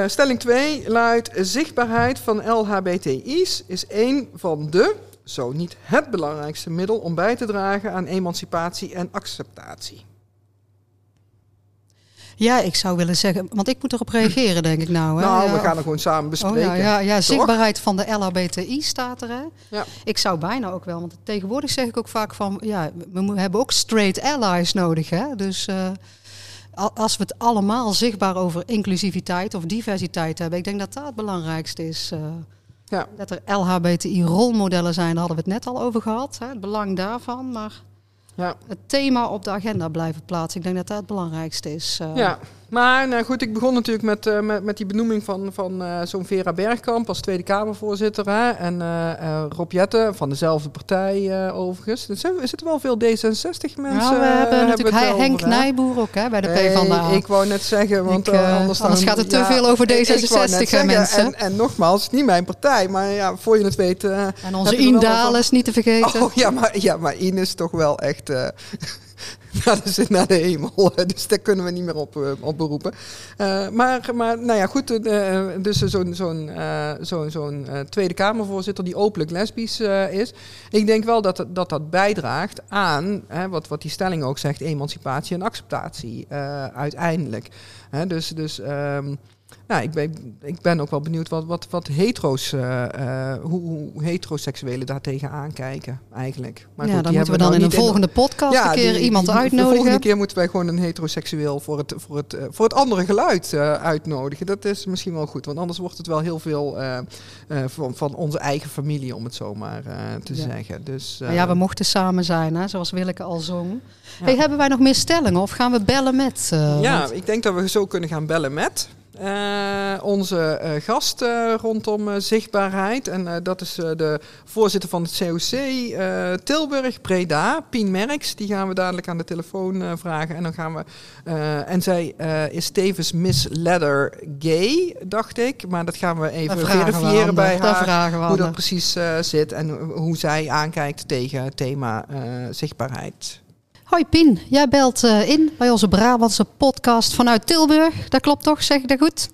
stelling 2 luidt: zichtbaarheid van LHBTI's is een van de, zo niet het belangrijkste middel om bij te dragen aan emancipatie en acceptatie. Ja, ik zou willen zeggen, want ik moet erop reageren, denk ik nou. Hè? Nou, we gaan er gewoon samen bespreken. Oh, ja, ja, ja, zichtbaarheid van de LHBTI staat er. Hè? Ja. Ik zou bijna ook wel, want tegenwoordig zeg ik ook vaak van, ja, we hebben ook straight allies nodig. Hè? Dus uh, als we het allemaal zichtbaar over inclusiviteit of diversiteit hebben, ik denk dat dat het belangrijkste is. Uh, ja. Dat er LHBTI-rolmodellen zijn, daar hadden we het net al over gehad. Hè? Het belang daarvan, maar ja. het thema op de agenda blijven plaatsen. Ik denk dat dat het belangrijkste is. Uh. Ja, maar nou goed, ik begon natuurlijk met, uh, met, met die benoeming van, van uh, zo'n Vera Bergkamp als Tweede Kamervoorzitter. Hè? En uh, Rob Jette van dezelfde partij overigens. Er, zitten wel veel D66 mensen. Nou, we hebben natuurlijk hebben Henk Nijboer ook hè, bij de PvdA. Ik wou net zeggen, want ik, anders, anders gaat het te veel over D66 mensen. En, en nogmaals, is niet mijn partij, maar ja, voor je het weet... en onze Indales niet te vergeten. Oh ja, maar, ja, maar Ines toch wel echt... naar de, naar de hemel. Dus daar kunnen we niet meer op, eh, op beroepen. Uh, maar, maar nou ja, goed. Uh, dus zo'n zo'n uh, zo'n Tweede Kamervoorzitter die openlijk lesbisch is. Ik denk wel dat dat, dat bijdraagt aan, hè, wat, wat die stelling ook zegt, emancipatie en acceptatie uiteindelijk. dus dus um, nou, ik ben, ik ben ook wel benieuwd wat, wat, wat hetero's, uh, uh, hoe, hoe heteroseksuelen daar tegenaan kijken eigenlijk. Maar ja, goed, dan moeten we dan in een volgende podcast ja, een keer die, iemand uitnodigen. De volgende keer moeten wij gewoon een heteroseksueel voor het, voor het, uh, voor het andere geluid uitnodigen. Dat is misschien wel goed, want anders wordt het wel heel veel van, van onze eigen familie, om het zo maar te ja. zeggen. Dus, ja, we mochten samen zijn, hè, zoals Willeke al zong. Hey, hebben wij nog meer stellingen of gaan we bellen met? ja, want... ik denk dat we zo kunnen gaan bellen met. Uh, onze uh, gast uh, rondom zichtbaarheid. En dat is de voorzitter van het COC Tilburg, Preda, Pien Merks. Die gaan we dadelijk aan de telefoon vragen. En dan gaan we. en zij is tevens Miss Leather Gay, dacht ik. Maar dat gaan we even verifiëren bij haar. hoe dat precies zit en hoe zij aankijkt tegen het thema zichtbaarheid. Hoi Pien, jij belt uh, in bij onze Brabantse podcast vanuit Tilburg. Dat klopt toch, zeg ik dat goed?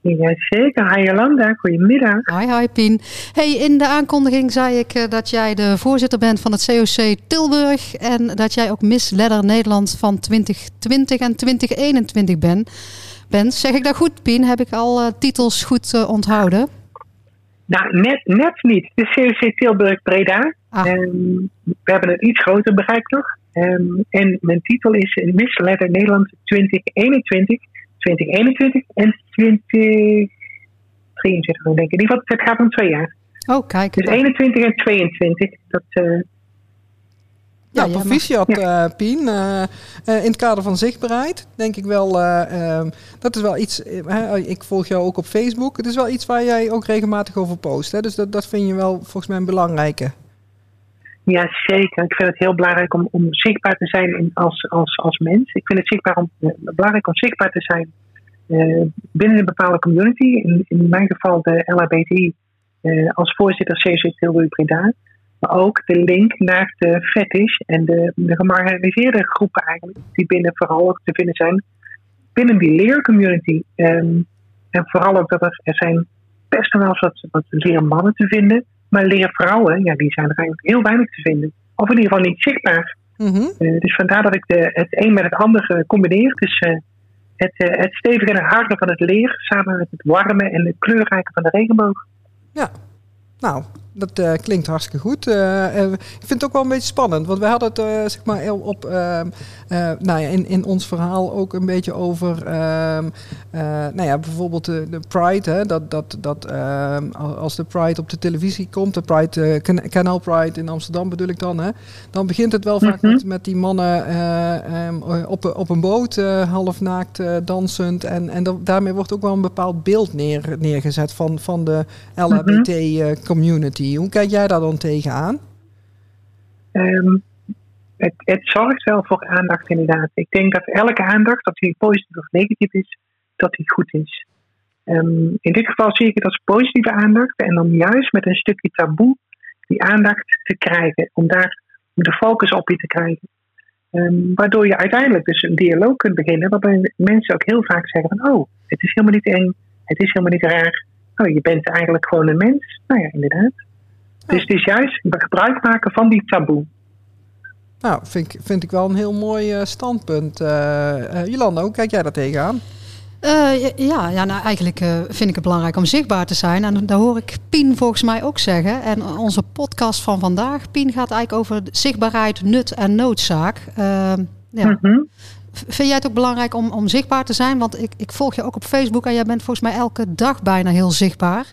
Jazeker, hi Jolanda, goedemiddag. Hi, hi Pien. Hey, in de aankondiging zei ik uh, dat jij de voorzitter bent van het COC Tilburg en dat jij ook Miss Ledder Nederland van 2020 en 2021 ben, bent. Zeg ik dat goed, Pien? Heb ik al uh, titels goed onthouden? Nou, net, net niet. De COC Tilburg Breda. Ah. Ehm, we hebben een iets groter bereik nog. Ehm, en mijn titel is in Misletter Nederland 2021, 2021 en 2023, denk ik. In ieder geval, het gaat om twee jaar. Oh, kijk. Dus 21 en 22. Dat, eh, Ja, Ja, proficiat eh, Pien. Eh, eh, in het kader van zichtbaarheid denk ik wel, eh, ehm, dat is wel iets, hè, ik volg jou ook op Facebook. Het is wel iets waar jij ook regelmatig over post. Hè? Dus dat, dat vind je wel volgens mij een belangrijke. ja, zeker. Ik vind het heel belangrijk om, om zichtbaar te zijn als, als, als mens. Ik vind het zichtbaar om, belangrijk om zichtbaar te zijn binnen een bepaalde community. In, in mijn geval de LHBTI als voorzitter CC Tilburg Breda. Maar ook de link naar de fetish en de, de gemarginaliseerde groepen eigenlijk. Die binnen vooral ook te vinden zijn binnen die leercommunity. Ehm, en vooral ook dat er, er zijn best wel eens wat, wat leermannen te vinden. Maar leervrouwen, ja, die zijn er eigenlijk heel weinig te vinden. Of in ieder geval niet zichtbaar. Mhm. Eh, dus vandaar dat ik de, het een met het ander eh, combineer. Dus eh, het, het stevige en harde van het leer samen met het warme en het kleurrijke van de regenboog. Ja, nou, dat eh, klinkt hartstikke goed. Eh, eh, ik vind het ook wel een beetje spannend, want we hadden het zeg maar op, ehm, eh, nou ja, in, in ons verhaal ook een beetje over, ehm, eh, nou ja, bijvoorbeeld de, de Pride. Hè, dat, dat, dat ehm, als de Pride op de televisie komt, de Pride, Can- Canal Pride in Amsterdam bedoel ik dan, hè, dan begint het wel vaak Mhm. met, met die mannen op, op een boot, half naakt dansend. En, en da- daarmee wordt ook wel een bepaald beeld neer, neergezet van, van de LHBT-community. Hoe kijk jij daar dan tegenaan? Ehm, het, het zorgt wel voor aandacht inderdaad. Ik denk dat elke aandacht, of die positief of negatief is, dat die goed is. Ehm, in dit geval zie ik het als positieve aandacht en om juist met een stukje taboe die aandacht te krijgen, om daar de focus op je te krijgen. Ehm, waardoor je uiteindelijk dus een dialoog kunt beginnen, waarbij mensen ook heel vaak zeggen van, oh, het is helemaal niet eng, het is helemaal niet raar. Oh, je bent eigenlijk gewoon een mens. Nou ja, inderdaad. Dus het is juist gebruik maken van die taboe. Nou, vind ik, vind ik wel een heel mooi eh, standpunt. Eh eh, Jolanda, hoe kijk jij daar tegenaan? Eh, ja, ja nou, eigenlijk eh, vind ik het belangrijk om zichtbaar te zijn. En daar hoor ik Pien volgens mij ook zeggen. En onze podcast van vandaag, Pien gaat eigenlijk over zichtbaarheid, nut en noodzaak. Ja. Mhm. V- Vind jij het ook belangrijk om, om zichtbaar te zijn? Want ik, ik volg je ook op Facebook en jij bent volgens mij elke dag bijna heel zichtbaar.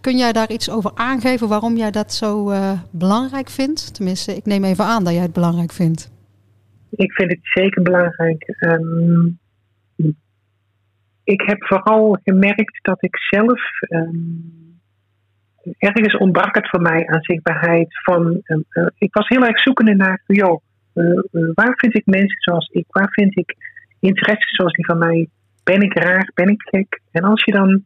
Kun jij daar iets over aangeven waarom jij dat zo eh, belangrijk vindt? Tenminste, ik neem even aan dat jij het belangrijk vindt. Ik vind het zeker belangrijk. Ehm, ik heb vooral gemerkt dat ik zelf. ehm, ergens ontbrak het voor mij aan zichtbaarheid. Van, ehm, eh, ik was heel erg zoekende naar. Eh, waar vind ik mensen zoals ik? Waar vind ik interesses zoals die van mij? Ben ik raar? Ben ik gek? En als je dan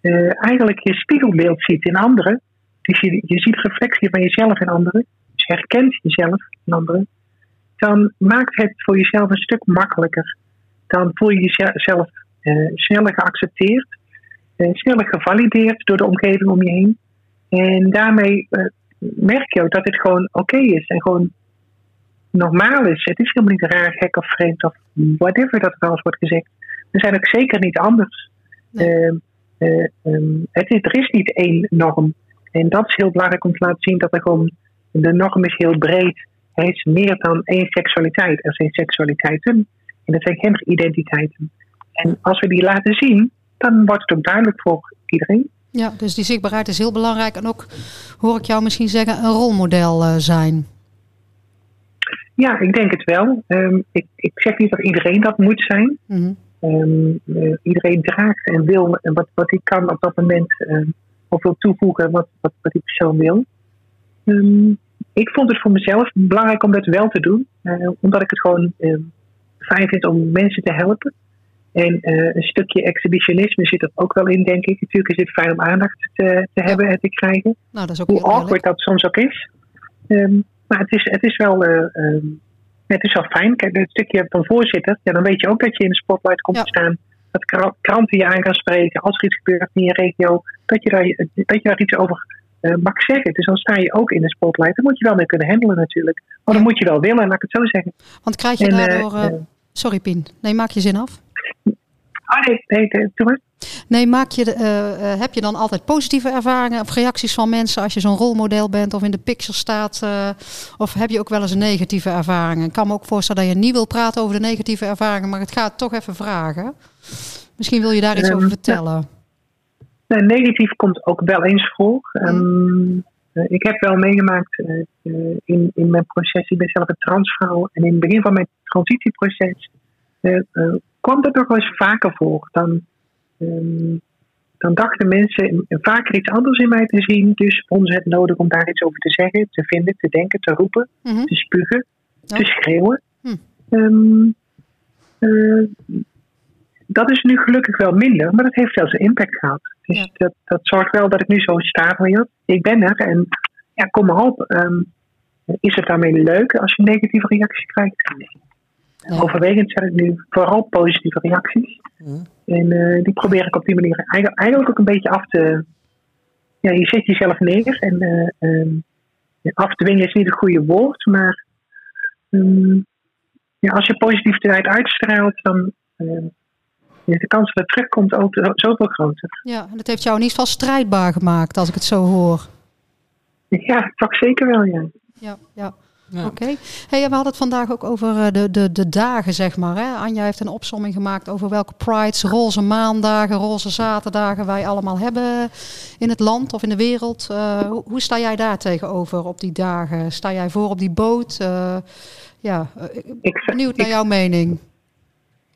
eh, eigenlijk je spiegelbeeld ziet in anderen. Dus je, je ziet reflectie van jezelf in anderen. Dus je herkent jezelf in anderen dan maakt het voor jezelf een stuk makkelijker. Dan voel je jezelf eh, sneller geaccepteerd, eh, sneller gevalideerd door de omgeving om je heen. En daarmee eh, merk je ook dat het gewoon oké is en gewoon normaal is. Het is helemaal niet raar, gek of vreemd of whatever dat er wel eens wordt gezegd. We zijn ook zeker niet anders. Nee. Ehm, eh, ehm, het is, er is niet één norm. En dat is heel belangrijk om te laten zien dat er gewoon, de norm is heel breed. Er is meer dan één seksualiteit. Er zijn seksualiteiten en er zijn genderidentiteiten. En als we die laten zien, dan wordt het ook duidelijk voor iedereen. Ja, dus die zichtbaarheid is heel belangrijk. En ook, hoor ik jou misschien zeggen, een rolmodel eh, zijn. Ja, ik denk het wel. Ehm, ik, ik zeg niet dat iedereen dat moet zijn. Mhm. Ehm, eh, iedereen draagt en wil en wat, wat hij kan op dat moment ehm, of wil toevoegen wat, wat, wat die persoon wil. Ik vond het voor mezelf belangrijk om dat wel te doen, eh, omdat ik het gewoon fijn vind om mensen te helpen. En eh, een stukje exhibitionisme zit er ook wel in, denk ik. Natuurlijk is het fijn om aandacht te, te hebben en te krijgen Nou, dat is ook hoe awkward dat soms ook is. Maar het is, het is wel. eh, ehm, het is wel fijn. Kijk, het stukje van voorzitter, ja, dan weet je ook dat je in de spotlight komt Ja. te staan. Dat kra- kranten je aan gaan spreken als er iets gebeurt in je regio. Dat je daar, dat je daar iets over eh, mag zeggen. Dus dan sta je ook in de spotlight. Daar moet je wel mee kunnen handelen natuurlijk. Maar dan moet je wel willen, laat ik het zo zeggen. Want krijg je En, eh, daardoor... sorry Pien, nee, maak je zin af. Nee, nee, nee, doe maar. Nee, maak je, de, uh, uh, heb je dan altijd positieve ervaringen of reacties van mensen als je zo'n rolmodel bent of in de picture staat? Uh, of heb je ook wel eens negatieve ervaringen? Ik kan me ook voorstellen dat je niet wil praten over de negatieve ervaringen, maar het gaat toch even vragen. Misschien wil je daar iets um, over vertellen. Ja. negatief komt ook wel eens voor. Um, ik heb wel meegemaakt in, in mijn proces, ik ben zelf een transvrouw en in het begin van mijn transitieproces kwam dat nog wel eens vaker voor. Dan Um, dan dachten mensen vaker iets anders in mij te zien. Dus vonden ze het nodig om daar iets over te zeggen, te vinden, te denken, te roepen, Mhm. te spugen, te schreeuwen. Hm. Um, uh, dat is nu gelukkig wel minder, maar dat heeft wel zijn impact gehad. Dus Ja. dat, dat zorgt wel dat ik nu zo sta van, joh, ik ben er en ja, kom maar op. Um, is het daarmee leuk als je een negatieve reactie krijgt? Overwegend zijn het nu vooral positieve reacties. Mhm. En uh, die probeer ik op die manier eigenlijk, eigenlijk ook een beetje af te. Ja, je zet jezelf neer en uh, um, afdwingen is niet het goede woord, maar um, ja, als je positiviteit uitstraalt, dan uh, is de kans dat het terugkomt ook zoveel groter. Ja, en dat heeft jou in ieder geval strijdbaar gemaakt, als ik het zo hoor. Ja, toch zeker wel, ja. Ja, ja. Ja. Oké. Hey, we hadden het vandaag ook over uh, de, de, de dagen, zeg maar. Hè? Anja heeft een opsomming gemaakt over welke prides, roze maandagen, roze zaterdagen wij allemaal hebben in het land of in de wereld. Uh, hoe, hoe, sta jij daar tegenover op die dagen? Sta jij voor op die boot? Uh, ja, ik ben benieuwd naar ik, jouw mening.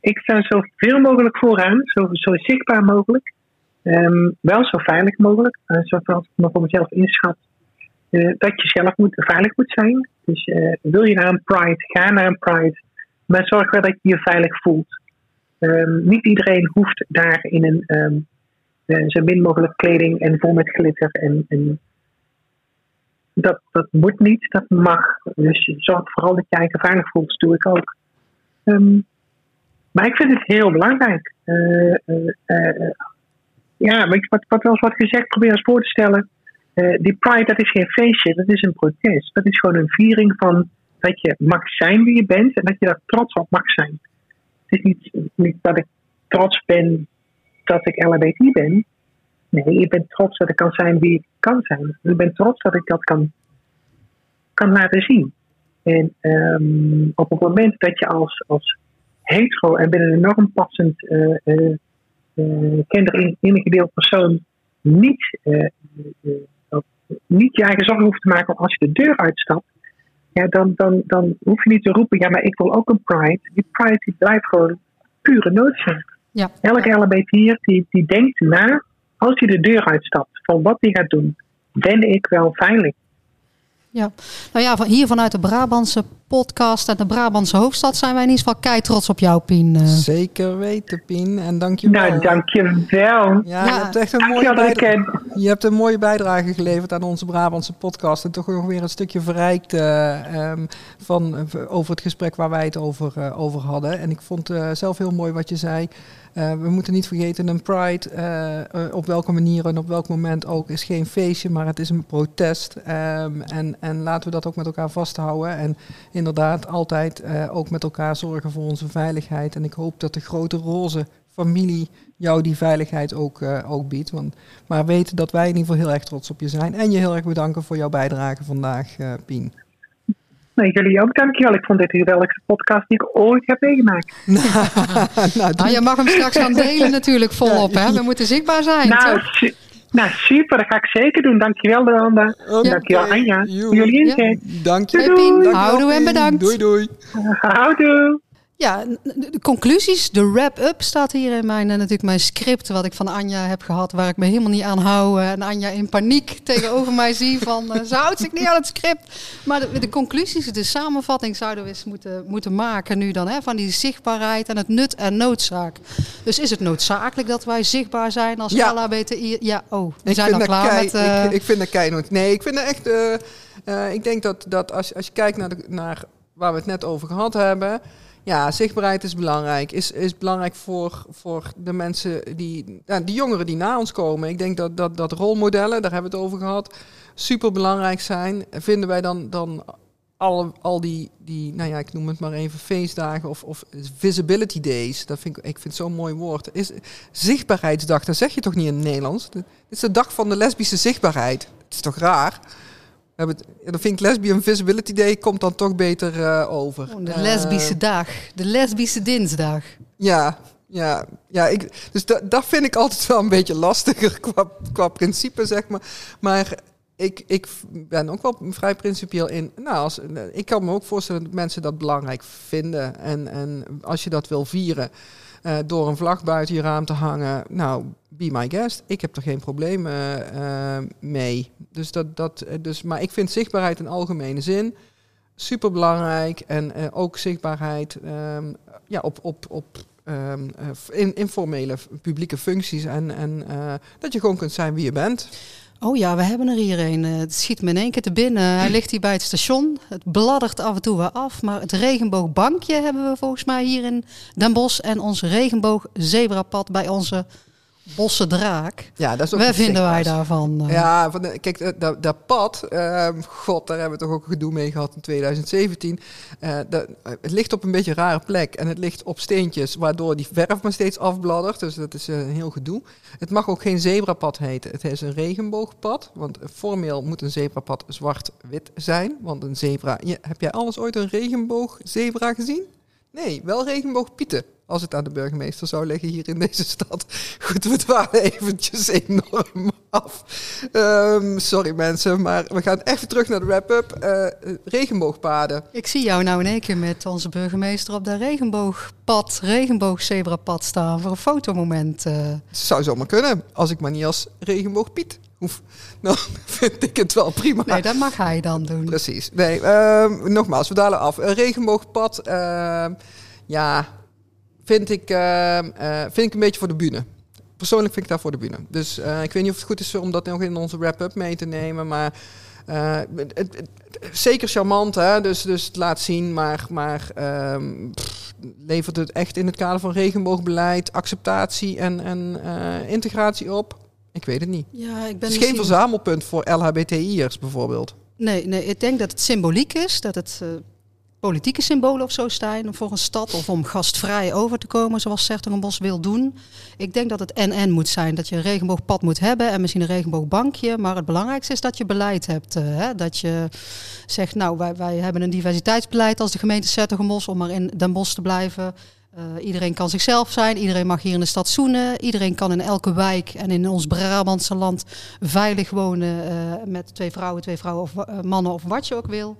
Ik sta zoveel mogelijk vooraan, zo, zo zichtbaar mogelijk. Um, wel zo veilig mogelijk, uh, zoals ik me voor mezelf inschat. Uh, dat je zelf moet, veilig moet zijn. Dus uh, wil je naar een Pride, ga naar een Pride. Maar zorg wel dat je je veilig voelt. Um, niet iedereen hoeft daar in een um, zo min mogelijk kleding en vol met glitter. En, dat, dat moet niet, dat mag. Dus zorg vooral dat je je veilig voelt. Doe ik ook. Um, maar ik vind het heel belangrijk. Uh, ja, wat, wat wel eens wat gezegd, probeer eens voor te stellen. Uh, die Pride, dat is geen feestje, dat is een protest. Dat is gewoon een viering van dat je mag zijn wie je bent en dat je daar trots op mag zijn. Het is niet, niet dat ik trots ben dat ik LHBT ben. Nee, ik ben trots dat ik kan zijn wie ik kan zijn. Ik ben trots dat ik dat kan, kan laten zien. En um, op het moment dat je als, als hetero en binnen een norm passend uh, uh, uh, persoon niet niet je eigen zorgen hoeft te maken als je de deur uitstapt, ja, dan, dan, dan hoef je niet te roepen, ja, maar ik wil ook een Pride. Die Pride die blijft gewoon pure noodzaak. Ja. Elke LHBT'er die, die denkt na, als hij de deur uitstapt, van wat hij gaat doen, ben ik wel veilig. Ja, nou ja, hier vanuit de Brabantse podcast en de Brabantse hoofdstad zijn wij in ieder geval kei trots op jou, Pien. Uh. Zeker weten, Pien. En dank je wel. Nou, dank je wel. Ja, ja, je hebt echt een mooie, bijdrage, je hebt een mooie bijdrage geleverd aan onze Brabantse podcast. En toch nog weer een stukje verrijkt uh, um, van, uh, over het gesprek waar wij het over, uh, over hadden. En ik vond zelf heel mooi wat je zei. Uh, we moeten niet vergeten, een Pride, uh, uh, op welke manier en op welk moment ook, is geen feestje, maar het is een protest. Um, en, en laten we dat ook met elkaar vasthouden. En inderdaad altijd ook met elkaar zorgen voor onze veiligheid. En ik hoop dat de grote roze familie jou die veiligheid ook, ook biedt. Want, maar weten dat wij in ieder geval heel erg trots op je zijn. En je heel erg bedanken voor jouw bijdrage vandaag, Pien. Nee, jullie ook, dankjewel. Ik vond dit de geweldigste podcast die ik ooit heb meegemaakt. nou, nou, je mag hem straks gaan delen natuurlijk volop, ja, hè? We moeten zichtbaar zijn. Nou, nou, super. Dat ga ik zeker doen. Dankjewel, Miranda. Okay. Dankjewel, Anja. Voor jullie inzet. Ja. Dank je. Hey, Pien. Houdoe en bedankt. Doei, doei. Houdoe. Ja, de conclusies, de wrap-up staat hier in mijn, natuurlijk mijn script wat ik van Anja heb gehad, waar ik me helemaal niet aan hou. En Anja in paniek tegenover mij zie van, uh, ze houdt zich niet aan het script. Maar de, de, conclusies, de samenvatting zouden we eens moeten, moeten maken nu dan, hè, van die zichtbaarheid en het nut en noodzaak. Dus is het noodzakelijk dat wij zichtbaar zijn als ja. LHBTI? Ja, oh, we ik zijn al klaar kei, met... Uh... Ik, ik, vind dat keihard. Nee, ik vind dat echt... Uh, uh, ik denk dat, dat als, als je kijkt naar, de, naar waar we het net over gehad hebben... Ja, zichtbaarheid is belangrijk. Is, is belangrijk voor, voor de mensen die, ja, die jongeren die na ons komen. Ik denk dat, dat, dat rolmodellen, daar hebben we het over gehad, super belangrijk zijn. Vinden wij dan, dan al, al die, die, nou ja, ik noem het maar even feestdagen of, of visibility days. Dat vind ik, ik vind het zo'n mooi woord. Is zichtbaarheidsdag, dat zeg je toch niet in het Nederlands? Dit is de dag van de lesbische zichtbaarheid. Het is toch raar? We hebben het, dan vind ik Lesbian Visibility Day komt dan toch beter uh, over. Oh, de lesbische uh, dag, de lesbische dinsdag. Ja, ja, ja ik, dus dat, dat vind ik altijd wel een beetje lastiger qua, qua principe, zeg maar. Maar ik, ik ben ook wel vrij principieel in. Nou, als, ik kan me ook voorstellen dat mensen dat belangrijk vinden. En, en als je dat wil vieren uh, door een vlag buiten je raam te hangen, nou, be my guest. Ik heb er geen probleem uh, mee. Dus dat, dat, dus, maar ik vind zichtbaarheid in algemene zin super belangrijk. En uh, ook zichtbaarheid um, ja, op, op, op um, in, informele publieke functies. En, en dat je gewoon kunt zijn wie je bent. Oh ja, we hebben er hier een. Het schiet me in één keer te binnen. Hij ligt hier bij het station. Het bladdert af en toe weer af. Maar het regenboogbankje hebben we volgens mij hier in Den Bosch. En ons regenboog zebrapad bij onze Bosse Draak. Ja, dat is ook Wat vinden wij daarvan? Uh... Ja, van de, kijk, dat, dat pad, uh, god, daar hebben we toch ook gedoe mee gehad in 2017. Uh, dat, het ligt op een beetje een rare plek en het ligt op steentjes, waardoor die verf maar steeds afbladdert. Dus dat is een heel gedoe. Het mag ook geen zebrapad heten. Het is een regenboogpad, want formeel moet een zebrapad zwart-wit zijn. Want een zebra, heb jij alles ooit een regenboogzebra gezien? Nee, wel regenboogpieten. Als het aan de burgemeester zou liggen hier in deze stad. Goed, we dwalen eventjes enorm af. Um, sorry mensen, maar we gaan even terug naar de wrap-up. Uh, regenboogpaden. Ik zie jou nou in één keer met onze burgemeester op dat regenboogpad, regenboogzebrapad staan voor een fotomoment. Uh. Zou zomaar kunnen, als ik maar niet als regenboogpiet hoef. Dan vind ik het wel prima. Nee, dat mag hij dan doen. Precies. Nee, uh, nogmaals, we dalen af. Een regenboogpad, ehm, ja vind ik, uh, uh, vind ik een beetje voor de bühne. Persoonlijk vind ik daar voor de bühne. Dus uh, ik weet niet of het goed is om dat nog in onze wrap-up mee te nemen. Maar het, het, het, zeker charmant, hè? Dus, dus het laat zien. Maar, maar um, pff, levert het echt in het kader van regenboogbeleid, acceptatie en, en integratie op? Ik weet het niet. Ja, ik ben het is geen verzamelpunt voor LHBTI'ers bijvoorbeeld. Nee, nee, ik denk dat het symboliek is. Dat het politieke symbolen of zo staan voor een stad of om gastvrij over te komen, zoals Sertogenbos wil doen. Ik denk dat het en-en moet zijn, dat je een regenboogpad moet hebben en misschien een regenboogbankje, maar het belangrijkste is dat je beleid hebt. Uh, hè? Dat je zegt, nou, wij, wij hebben een diversiteitsbeleid als de gemeente Sertogenbos om maar in Den Bosch te blijven. Uh, iedereen kan zichzelf zijn, iedereen mag hier in de stad zoenen, iedereen kan in elke wijk en in ons Brabantse land veilig wonen uh, met twee vrouwen, twee vrouwen of mannen of wat je ook wil.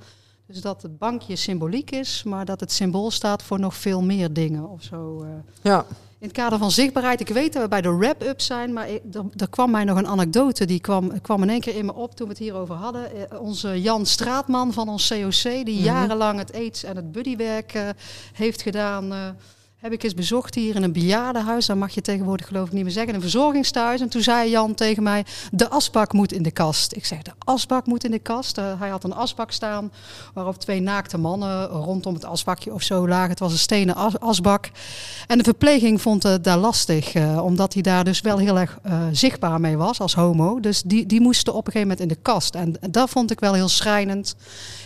Dus dat het bankje symboliek is, maar dat het symbool staat voor nog veel meer dingen of zo. Uh. Ja. In het kader van zichtbaarheid, ik weet dat we bij de wrap-up zijn, maar er, kwam mij nog een anekdote, die kwam, kwam in één keer in me op toen we het hierover hadden. Uh, onze Jan Straatman van ons COC, die mm -hmm. jarenlang het AIDS en het buddywerk uh, heeft gedaan heb ik eens bezocht hier in een bejaardenhuis. Dat mag je tegenwoordig geloof ik niet meer zeggen. Een verzorgingstehuis. En toen zei Jan tegen mij, de asbak moet in de kast. Ik zeg, de asbak moet in de kast. Uh, hij had een asbak staan waarop twee naakte mannen rondom het asbakje of zo lagen. Het was een stenen as asbak. En de verpleging vond het daar lastig. Uh, omdat hij daar dus wel heel erg uh, zichtbaar mee was als homo. Dus die, die moesten op een gegeven moment in de kast. En dat vond ik wel heel schrijnend.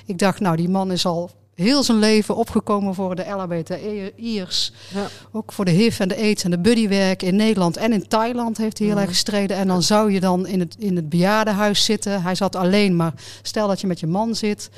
Ik dacht, nou die man is al heel zijn leven opgekomen voor de LHBTI'ers. Ja. Ook voor de HIV en de AIDS en de buddywerk in Nederland en in Thailand heeft hij heel erg gestreden. En dan zou je dan in het, in het bejaardenhuis zitten. Hij zat alleen, maar stel dat je met je man zit.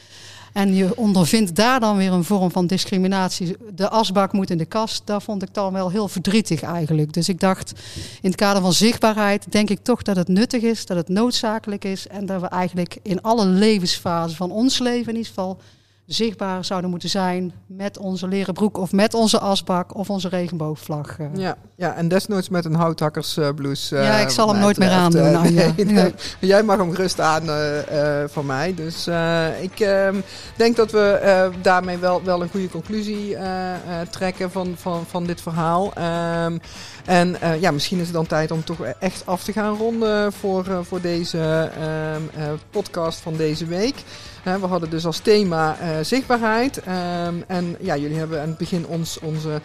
En je ondervindt daar dan weer een vorm van discriminatie. De asbak moet in de kast. Dat vond ik dan wel heel verdrietig eigenlijk. Dus ik dacht, in het kader van zichtbaarheid, denk ik toch dat het nuttig is, dat het noodzakelijk is. En dat we eigenlijk in alle levensfasen van ons leven in ieder geval zichtbaar zouden moeten zijn met onze leren broek of met onze asbak of onze regenboogvlag. Uh. Ja, ja, en desnoods met een houthakkersblouse. Uh, ja, ik zal hem nooit meer aandoen. Nee, nee, nee. Jij mag hem gerust aan van mij. Dus ik ehm, denk dat we daarmee wel, wel een goede conclusie trekken van, van, van dit verhaal. Um, en ja, misschien is het dan tijd om toch echt af te gaan ronden voor, voor deze uh, podcast van deze week. We hadden dus als thema zichtbaarheid. Um, en ja, jullie hebben aan het begin ons, onze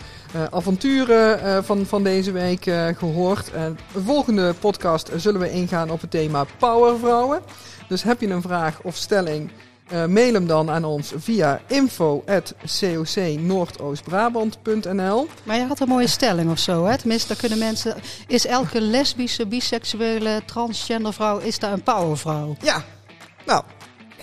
avonturen van, van deze week gehoord. de volgende podcast zullen we ingaan op het thema powervrouwen. Dus heb je een vraag of stelling Uh, mail hem dan aan ons via info.cocnoordoostbrabant.nl Maar je had een mooie stelling of zo, hè? Tenminste, daar kunnen mensen... Is elke lesbische, biseksuele, transgender vrouw, is daar een powervrouw? Ja, nou,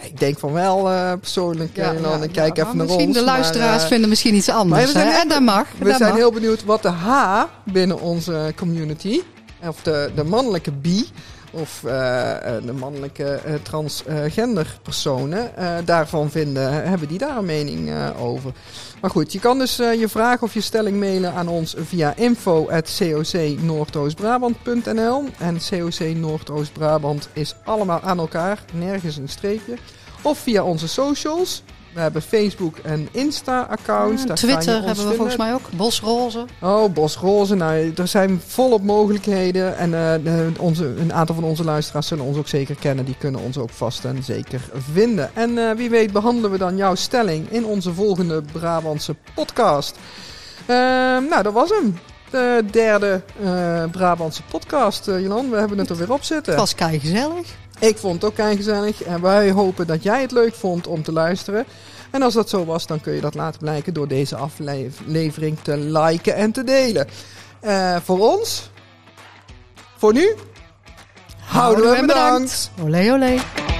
ik denk van wel uh, persoonlijk. Ja, ja, ik kijk even naar misschien ons. De luisteraars uh, vinden misschien iets anders. Hè? en dat mag. We zijn heel benieuwd wat de H binnen onze community, of de, de mannelijke bi, of uh, de mannelijke uh, transgender personen daarvan vinden. Hebben die daar een mening over? Maar goed, je kan dus je vraag of je stelling mailen aan ons via info.cocnoordoostbrabant.nl En COC Noordoost-Brabant is allemaal aan elkaar, nergens een streepje. Of via onze socials. We hebben Facebook en Insta-accounts. Ja, Twitter hebben we volgens mij ook. Bosroze. Oh, Bosroze. Nou, er zijn volop mogelijkheden. En uh, onze, een aantal van onze luisteraars zullen ons ook zeker kennen. Die kunnen ons ook vast en zeker vinden. En uh, wie weet behandelen we dan jouw stelling in onze volgende Brabantse podcast. Uh, nou, dat was hem. De derde Brabantse podcast, Jolan. We hebben het er weer op zitten. Het was kei gezellig. Ik vond het ook gezellig. En wij hopen dat jij het leuk vond om te luisteren. En als dat zo was, dan kun je dat laten blijken door deze aflevering te liken en te delen. Uh, voor ons, voor nu, houden, houden we bedankt. bedankt. Olé, olé.